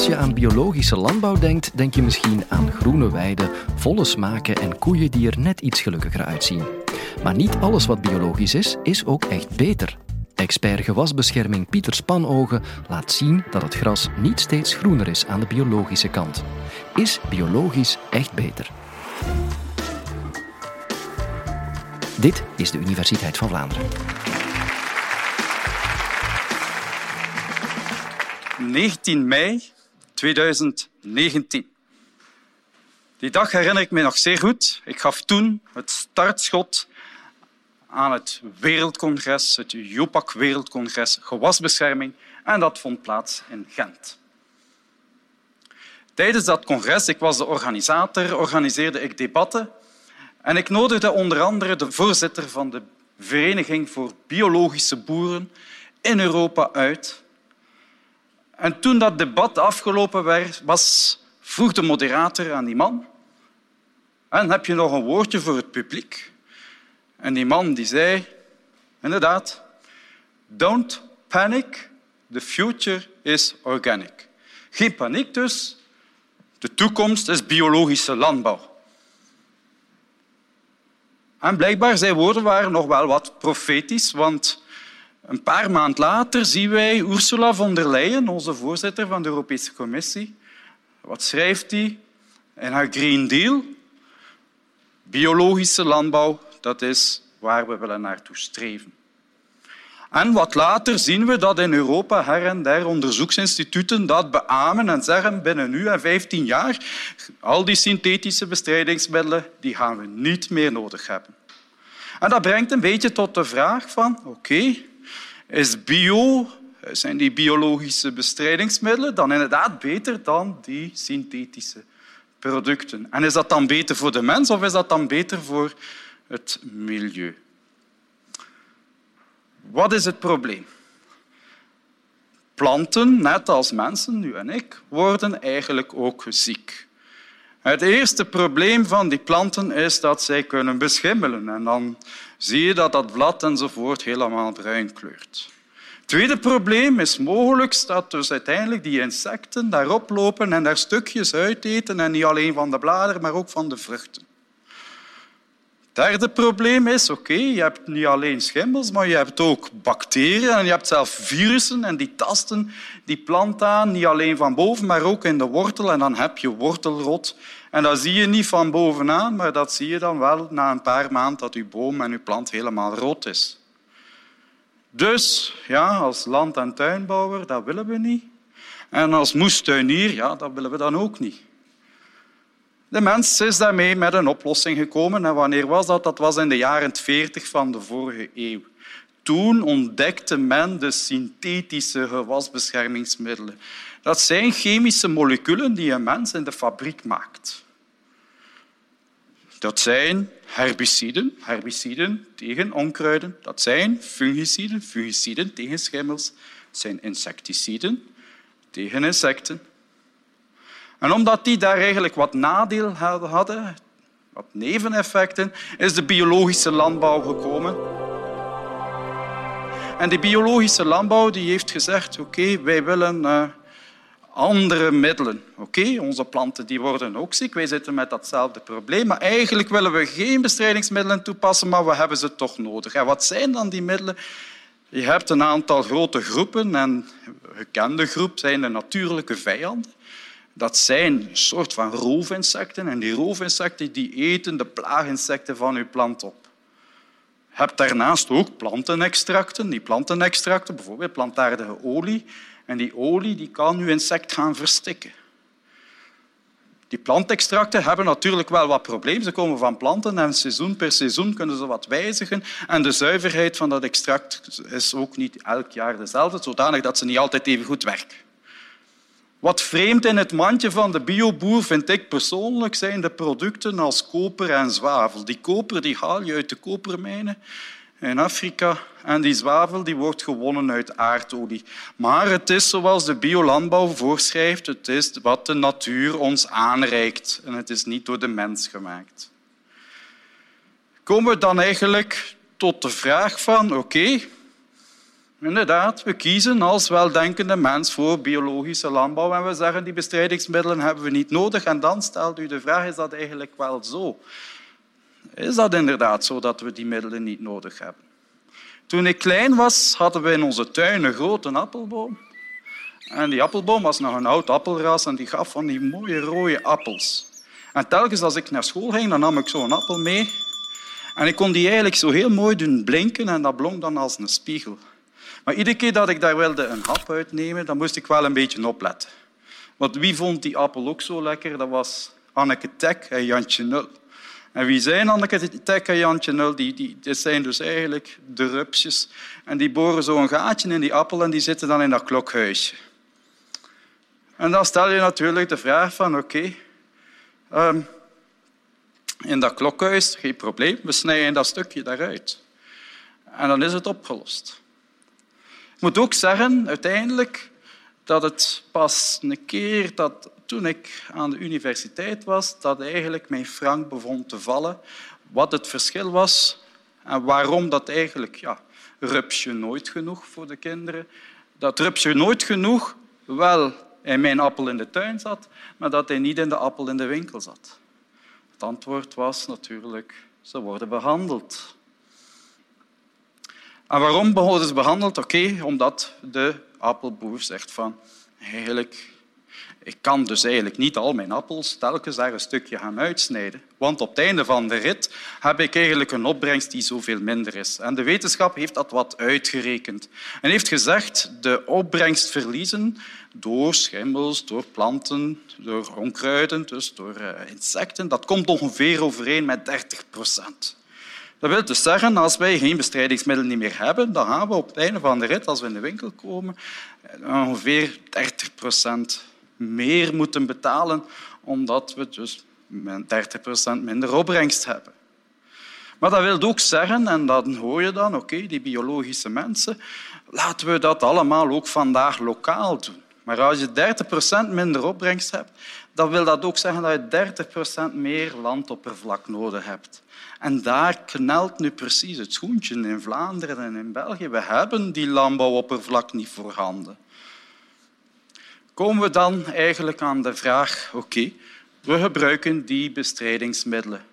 Als je aan biologische landbouw denkt, denk je misschien aan groene weiden, volle smaken en koeien die er net iets gelukkiger uitzien. Maar niet alles wat biologisch is, is ook echt beter. Expert gewasbescherming Pieter Spanogen laat zien dat het gras niet steeds groener is aan de biologische kant. Is biologisch echt beter? Dit is de Universiteit van Vlaanderen. 19 mei 2019. Die dag herinner ik me nog zeer goed. Ik gaf toen het startschot aan het Wereldcongres, het JOPAC Wereldcongres Gewasbescherming, en dat vond plaats in Gent. Tijdens dat congres, ik was de organisator, organiseerde ik debatten en ik nodigde onder andere de voorzitter van de Vereniging voor Biologische Boeren in Europa uit. En toen dat debat afgelopen was, vroeg de moderator aan die man en heb je nog een woordje voor het publiek? En die man die zei, inderdaad, don't panic, the future is organic. Geen paniek dus, de toekomst is biologische landbouw. En blijkbaar zijn woorden waren nog wel wat profetisch, want een paar maanden later zien wij Ursula von der Leyen, onze voorzitter van de Europese Commissie. Wat schrijft hij in haar Green Deal? Biologische landbouw, dat is waar we willen naartoe streven. En wat later zien we dat in Europa her en der onderzoeksinstituten dat beamen en zeggen binnen nu en 15 jaar al die synthetische bestrijdingsmiddelen die gaan we niet meer nodig hebben. En dat brengt een beetje tot de vraag van oké, is bio, zijn die biologische bestrijdingsmiddelen dan inderdaad beter dan die synthetische producten? En is dat dan beter voor de mens of is dat dan beter voor het milieu? Wat is het probleem? Planten, net als mensen, u en ik, worden eigenlijk ook ziek. Het eerste probleem van die planten is dat zij kunnen beschimmelen. En dan zie je dat dat blad enzovoort helemaal bruin kleurt. Het tweede probleem is mogelijk dat dus uiteindelijk die insecten daarop lopen en daar stukjes uiteten. En niet alleen van de bladeren, maar ook van de vruchten. Derde probleem is, oké, je hebt niet alleen schimmels, maar je hebt ook bacteriën en je hebt zelfs virussen en die tasten die plant aan, niet alleen van boven, maar ook in de wortel. En dan heb je wortelrot. En dat zie je niet van bovenaan, maar dat zie je dan wel na een paar maanden dat je boom en je plant helemaal rood is. Dus ja, als land- en tuinbouwer, dat willen we niet. En als moestuinier, ja, dat willen we dan ook niet. De mens is daarmee met een oplossing gekomen. En wanneer was dat? Dat was in de jaren 40 van de vorige eeuw. Toen ontdekte men de synthetische gewasbeschermingsmiddelen. Dat zijn chemische moleculen die een mens in de fabriek maakt. Dat zijn herbiciden, herbiciden tegen onkruiden. Dat zijn fungiciden, fungiciden tegen schimmels. Dat zijn insecticiden tegen insecten. En omdat die daar eigenlijk wat nadeel hadden, wat neveneffecten, is de biologische landbouw gekomen. En die biologische landbouw die heeft gezegd, oké, wij willen uh, andere middelen. Oké, onze planten die worden ook ziek, wij zitten met datzelfde probleem, maar eigenlijk willen we geen bestrijdingsmiddelen toepassen, maar we hebben ze toch nodig. En wat zijn dan die middelen? Je hebt een aantal grote groepen en een gekende groep zijn de natuurlijke vijanden. Dat zijn een soort van roofinsecten en die roofinsecten die eten de plaaginsecten van uw plant op. Je hebt daarnaast ook plantenextracten. Die plantenextracten, bijvoorbeeld plantaardige olie, en die olie die kan uw insect gaan verstikken. Die plantextracten hebben natuurlijk wel wat problemen. Ze komen van planten en seizoen per seizoen kunnen ze wat wijzigen. En de zuiverheid van dat extract is ook niet elk jaar dezelfde, zodanig dat ze niet altijd even goed werken. Wat vreemd in het mandje van de bioboer vind ik persoonlijk zijn de producten als koper en zwavel. Die koper die haal je uit de kopermijnen in Afrika en die zwavel die wordt gewonnen uit aardolie. Maar het is zoals de biolandbouw voorschrijft, het is wat de natuur ons aanreikt en het is niet door de mens gemaakt. Komen we dan eigenlijk tot de vraag van oké, Inderdaad, we kiezen als weldenkende mens voor biologische landbouw en we zeggen die bestrijdingsmiddelen hebben we niet nodig. En dan stelt u de vraag, is dat eigenlijk wel zo? Is dat inderdaad zo dat we die middelen niet nodig hebben? Toen ik klein was, hadden we in onze tuin een grote appelboom. En die appelboom was nog een oud appelras en die gaf van die mooie rode appels. En telkens als ik naar school ging, dan nam ik zo'n appel mee. En ik kon die eigenlijk zo heel mooi doen blinken en dat blonk dan als een spiegel. Maar iedere keer dat ik daar wilde een hap uitnemen, dan moest ik wel een beetje opletten. Want wie vond die appel ook zo lekker? Dat was Anneke Tek en Jantje Nul. En wie zijn Anneke Tek en Jantje Nul? Die, die, dit zijn dus eigenlijk de rupsjes. En die boren zo een gaatje in die appel en die zitten dan in dat klokhuisje. En dan stel je natuurlijk de vraag van oké, um, in dat klokhuis, geen probleem, we snijden dat stukje daaruit. En dan is het opgelost. Ik moet ook zeggen, uiteindelijk, dat het pas een keer dat toen ik aan de universiteit was, dat eigenlijk mijn frank begon te vallen, wat het verschil was en waarom dat eigenlijk, ja, rupsje nooit genoeg voor de kinderen, dat rupsje nooit genoeg wel in mijn appel in de tuin zat, maar dat hij niet in de appel in de winkel zat. Het antwoord was natuurlijk, ze worden behandeld. En waarom worden ze behandeld? Oké, omdat de appelboer zegt van, eigenlijk, ik kan dus eigenlijk niet al mijn appels telkens daar een stukje gaan uitsnijden. Want op het einde van de rit heb ik eigenlijk een opbrengst die zoveel minder is. En de wetenschap heeft dat wat uitgerekend. En heeft gezegd, de opbrengst verliezen door schimmels, door planten, door onkruiden, dus door eh, insecten, dat komt ongeveer overeen met 30 procent. Dat wil dus zeggen, als wij geen bestrijdingsmiddelen meer hebben, dan gaan we op het einde van de rit, als we in de winkel komen, ongeveer 30 procent meer moeten betalen, omdat we dus 30 procent minder opbrengst hebben. Maar dat wil ook zeggen, en dan hoor je dan, oké, die biologische mensen, laten we dat allemaal ook vandaag lokaal doen. Maar als je 30% minder opbrengst hebt, dan wil dat ook zeggen dat je 30% meer landoppervlak nodig hebt. En daar knelt nu precies het schoentje in Vlaanderen en in België. We hebben die landbouwoppervlak niet voorhanden. Komen we dan eigenlijk aan de vraag, oké, we gebruiken die bestrijdingsmiddelen.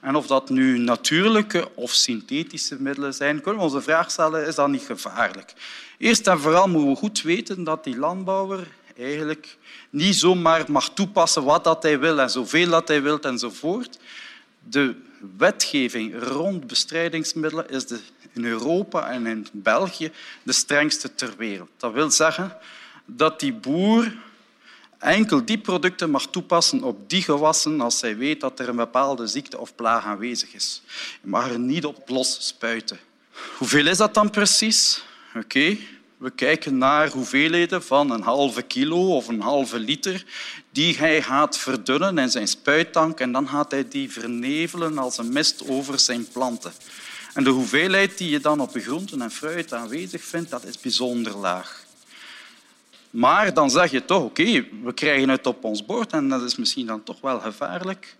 En of dat nu natuurlijke of synthetische middelen zijn, kunnen we onze vraag stellen, is dat niet gevaarlijk? Eerst en vooral moeten we goed weten dat die landbouwer eigenlijk niet zomaar mag toepassen wat dat hij wil en zoveel dat hij wil enzovoort. De wetgeving rond bestrijdingsmiddelen is de, in Europa en in België de strengste ter wereld. Dat wil zeggen dat die boer enkel die producten mag toepassen op die gewassen als hij weet dat er een bepaalde ziekte of plaag aanwezig is. Je mag er niet op los spuiten. Hoeveel is dat dan precies? Oké, we kijken naar hoeveelheden van een halve kilo of een halve liter die hij gaat verdunnen in zijn spuittank en dan gaat hij die vernevelen als een mist over zijn planten. En de hoeveelheid die je dan op de groenten en fruit aanwezig vindt, dat is bijzonder laag. Maar dan zeg je toch, oké, we krijgen het op ons bord en dat is misschien dan toch wel gevaarlijk.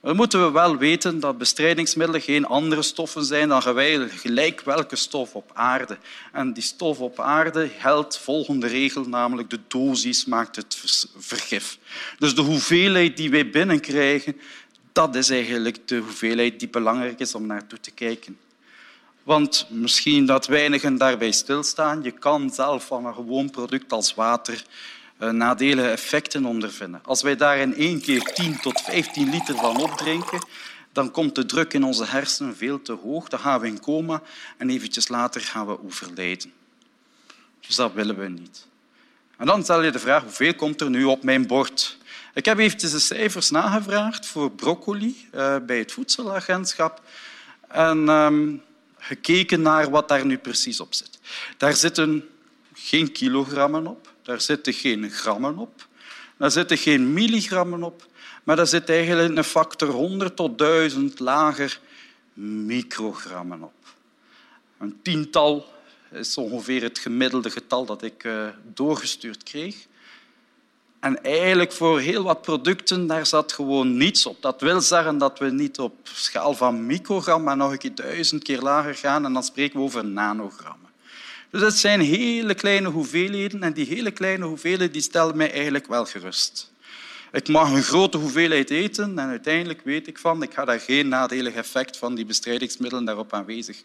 Dan moeten we wel weten dat bestrijdingsmiddelen geen andere stoffen zijn dan gelijk welke stof op aarde. En die stof op aarde geldt volgende regel, namelijk de dosis maakt het vergif. Dus de hoeveelheid die wij binnenkrijgen, dat is eigenlijk de hoeveelheid die belangrijk is om naartoe te kijken. Want misschien dat weinigen daarbij stilstaan. Je kan zelf van een gewoon product als water eh, nadelige effecten ondervinden. Als wij daar in één keer 10 tot 15 liter van opdrinken, dan komt de druk in onze hersenen veel te hoog. Dan gaan we in coma en eventjes later gaan we overlijden. Dus dat willen we niet. En dan stel je de vraag, hoeveel komt er nu op mijn bord? Ik heb eventjes de cijfers nagevraagd voor broccoli uh, bij het voedselagentschap. En ehm, gekeken naar wat daar nu precies op zit. Daar zitten geen kilogrammen op, daar zitten geen grammen op, daar zitten geen milligrammen op, maar daar zit eigenlijk een factor 100 tot 1000 lager microgrammen op. Een tiental is ongeveer het gemiddelde getal dat ik eh, doorgestuurd kreeg. En eigenlijk voor heel wat producten daar zat gewoon niets op. Dat wil zeggen dat we niet op schaal van microgram, maar nog een keer duizend keer lager gaan en dan spreken we over nanogrammen. Dus het zijn hele kleine hoeveelheden en die hele kleine hoeveelheden die stellen mij eigenlijk wel gerust. Ik mag een grote hoeveelheid eten en uiteindelijk weet ik van, ik ga daar geen nadelig effect van die bestrijdingsmiddelen daarop aanwezig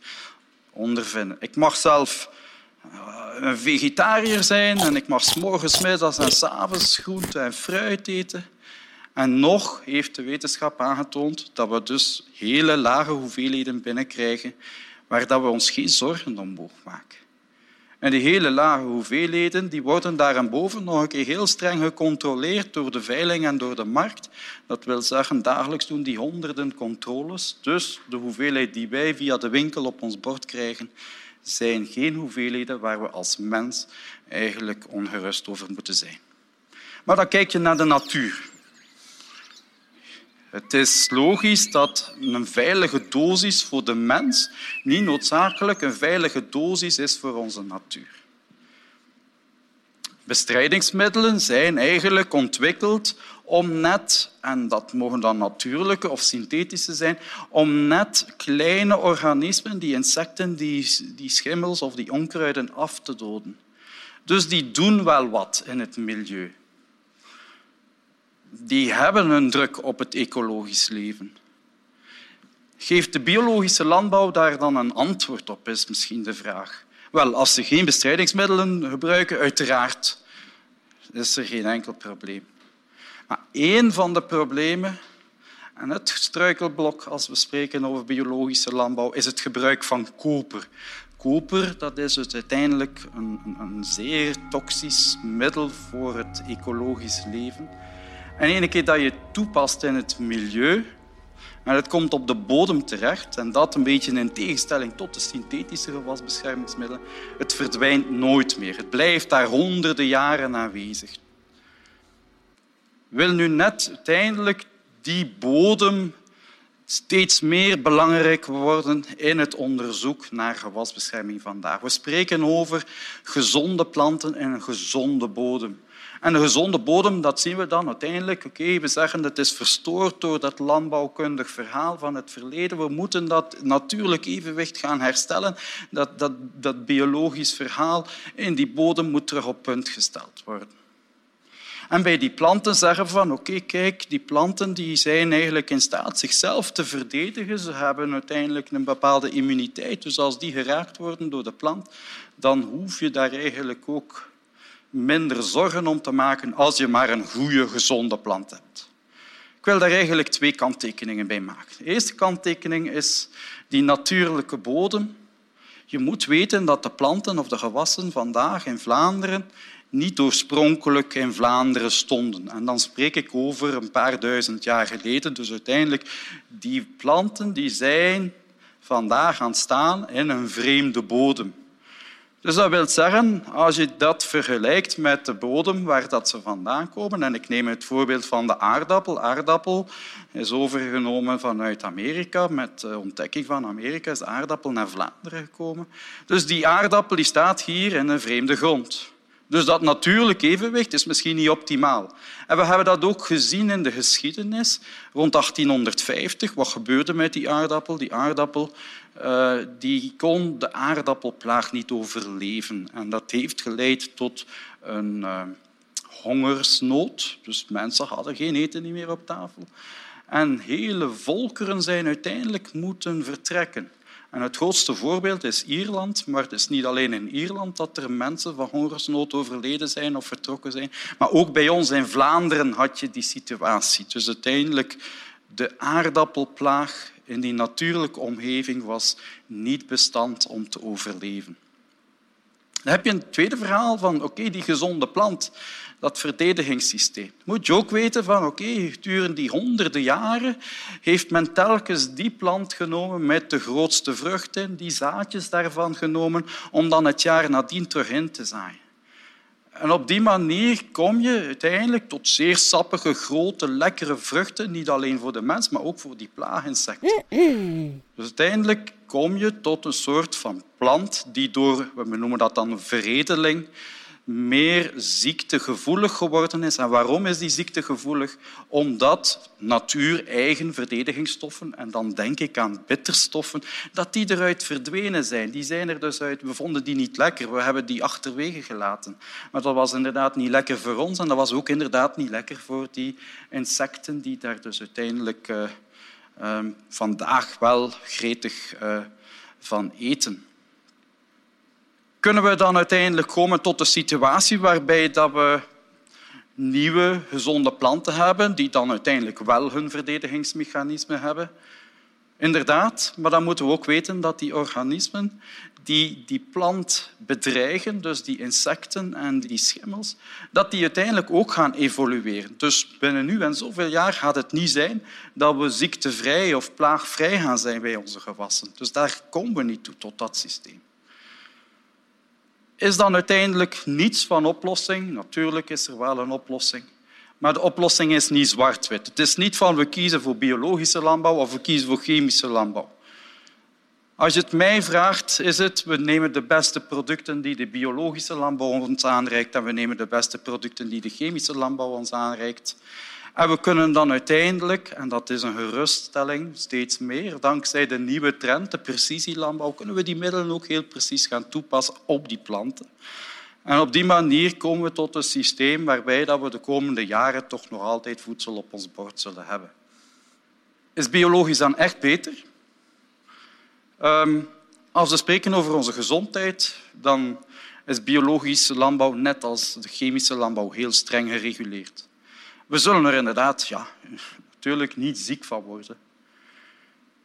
ondervinden. Ik mag zelf een vegetariër zijn en ik mag s morgens, middags en s avonds groente en fruit eten. En nog heeft de wetenschap aangetoond dat we dus hele lage hoeveelheden binnenkrijgen waar dat we ons geen zorgen om mogen maken. En die hele lage hoeveelheden die worden daarboven nog een keer heel streng gecontroleerd door de veiling en door de markt. Dat wil zeggen, dagelijks doen die honderden controles. Dus de hoeveelheid die wij via de winkel op ons bord krijgen, zijn geen hoeveelheden waar we als mens eigenlijk ongerust over moeten zijn. Maar dan kijk je naar de natuur. Het is logisch dat een veilige dosis voor de mens niet noodzakelijk een veilige dosis is voor onze natuur. Bestrijdingsmiddelen zijn eigenlijk ontwikkeld om net, en dat mogen dan natuurlijke of synthetische zijn, om net kleine organismen, die insecten, die, die schimmels of die onkruiden af te doden. Dus die doen wel wat in het milieu die hebben een druk op het ecologisch leven. Geeft de biologische landbouw daar dan een antwoord op, is misschien de vraag. Wel, als ze geen bestrijdingsmiddelen gebruiken, uiteraard is er geen enkel probleem. Maar één van de problemen, en het struikelblok als we spreken over biologische landbouw, is het gebruik van koper. Koper dat is dus uiteindelijk een, een zeer toxisch middel voor het ecologisch leven. En ene keer dat je het toepast in het milieu, en het komt op de bodem terecht, en dat een beetje in tegenstelling tot de synthetische gewasbeschermingsmiddelen, het verdwijnt nooit meer. Het blijft daar honderden jaren aanwezig. Wil nu net uiteindelijk die bodem steeds meer belangrijk worden in het onderzoek naar gewasbescherming vandaag. We spreken over gezonde planten en een gezonde bodem. En een gezonde bodem, dat zien we dan uiteindelijk. Oké, we zeggen dat het is verstoord door dat landbouwkundig verhaal van het verleden. We moeten dat natuurlijk evenwicht gaan herstellen. Dat, dat, dat biologisch verhaal in die bodem moet terug op punt gesteld worden. En bij die planten zeggen we van oké, kijk, die planten die zijn eigenlijk in staat zichzelf te verdedigen. Ze hebben uiteindelijk een bepaalde immuniteit. Dus als die geraakt worden door de plant, dan hoef je daar eigenlijk ook minder zorgen om te maken als je maar een goede, gezonde plant hebt. Ik wil daar eigenlijk twee kanttekeningen bij maken. De eerste kanttekening is die natuurlijke bodem. Je moet weten dat de planten of de gewassen vandaag in Vlaanderen niet oorspronkelijk in Vlaanderen stonden. En dan spreek ik over een paar duizend jaar geleden. Dus uiteindelijk, die planten die zijn vandaag gaan staan in een vreemde bodem. Dus dat wil zeggen, als je dat vergelijkt met de bodem waar dat ze vandaan komen, en ik neem het voorbeeld van de aardappel. Aardappel is overgenomen vanuit Amerika. Met de ontdekking van Amerika is de aardappel naar Vlaanderen gekomen. Dus die aardappel die staat hier in een vreemde grond. Dus dat natuurlijk evenwicht is misschien niet optimaal. En we hebben dat ook gezien in de geschiedenis. Rond 1850, wat gebeurde met die aardappel? Die aardappel uh, die kon de aardappelplaag niet overleven. En dat heeft geleid tot een uh, hongersnood. Dus mensen hadden geen eten meer op tafel. En hele volkeren zijn uiteindelijk moeten vertrekken. En het grootste voorbeeld is Ierland, maar het is niet alleen in Ierland dat er mensen van hongersnood overleden zijn of vertrokken zijn, maar ook bij ons in Vlaanderen had je die situatie. Dus uiteindelijk de aardappelplaag in die natuurlijke omgeving was niet bestand om te overleven. Dan heb je een tweede verhaal van oké, die gezonde plant, dat verdedigingssysteem. Moet je ook weten van oké, gedurende die honderden jaren heeft men telkens die plant genomen met de grootste vruchten, die zaadjes daarvan genomen, om dan het jaar nadien terug in te zaaien. En op die manier kom je uiteindelijk tot zeer sappige, grote, lekkere vruchten, niet alleen voor de mens, maar ook voor die plaaginsecten. Dus uiteindelijk kom je tot een soort van plant die door, we noemen dat dan veredeling, meer ziektegevoelig geworden is. En waarom is die ziektegevoelig? Omdat natuur-eigen verdedigingsstoffen, en dan denk ik aan bitterstoffen, dat die eruit verdwenen zijn. Die zijn er dus uit. We vonden die niet lekker. We hebben die achterwege gelaten. Maar dat was inderdaad niet lekker voor ons en dat was ook inderdaad niet lekker voor die insecten die daar dus uiteindelijk uh, uh, vandaag wel gretig uh, van eten kunnen we dan uiteindelijk komen tot een situatie waarbij dat we nieuwe, gezonde planten hebben, die dan uiteindelijk wel hun verdedigingsmechanisme hebben. Inderdaad, maar dan moeten we ook weten dat die organismen die die plant bedreigen, dus die insecten en die schimmels, dat die uiteindelijk ook gaan evolueren. Dus binnen nu en zoveel jaar gaat het niet zijn dat we ziektevrij of plaagvrij gaan zijn bij onze gewassen. Dus daar komen we niet toe, tot dat systeem is dan uiteindelijk niets van oplossing. Natuurlijk is er wel een oplossing. Maar de oplossing is niet zwart-wit. Het is niet van we kiezen voor biologische landbouw of we kiezen voor chemische landbouw. Als je het mij vraagt, is het we nemen de beste producten die de biologische landbouw ons aanreikt en we nemen de beste producten die de chemische landbouw ons aanreikt. En we kunnen dan uiteindelijk, en dat is een geruststelling, steeds meer, dankzij de nieuwe trend, de precisielandbouw, kunnen we die middelen ook heel precies gaan toepassen op die planten. En op die manier komen we tot een systeem waarbij we de komende jaren toch nog altijd voedsel op ons bord zullen hebben. Is biologisch dan echt beter? Um, als we spreken over onze gezondheid, dan is biologische landbouw net als de chemische landbouw heel streng gereguleerd. We zullen er inderdaad ja, natuurlijk niet ziek van worden.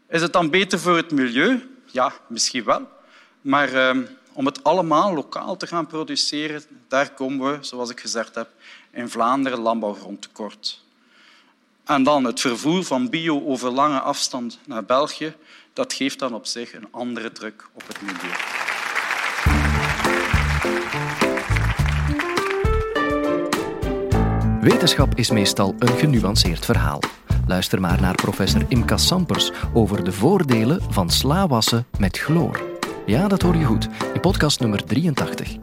Is het dan beter voor het milieu? Ja, misschien wel. Maar um, om het allemaal lokaal te gaan produceren, daar komen we, zoals ik gezegd heb, in Vlaanderen landbouwgrond tekort. En dan het vervoer van bio over lange afstand naar België, dat geeft dan op zich een andere druk op het milieu. Wetenschap is meestal een genuanceerd verhaal. Luister maar naar professor Imka Sampers over de voordelen van slawassen met chloor. Ja, dat hoor je goed, in podcast nummer 83.